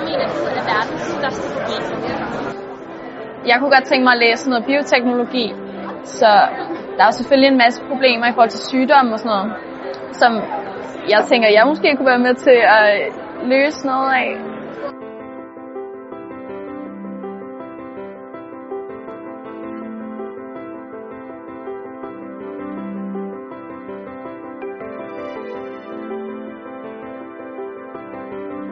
Mener er verdens største problem? Jeg kunne godt tænke mig at læse noget bioteknologi, så der er selvfølgelig en masse problemer i forhold til sygdomme og sådan noget, som jeg tænker, jeg måske kunne være med til at løse noget af.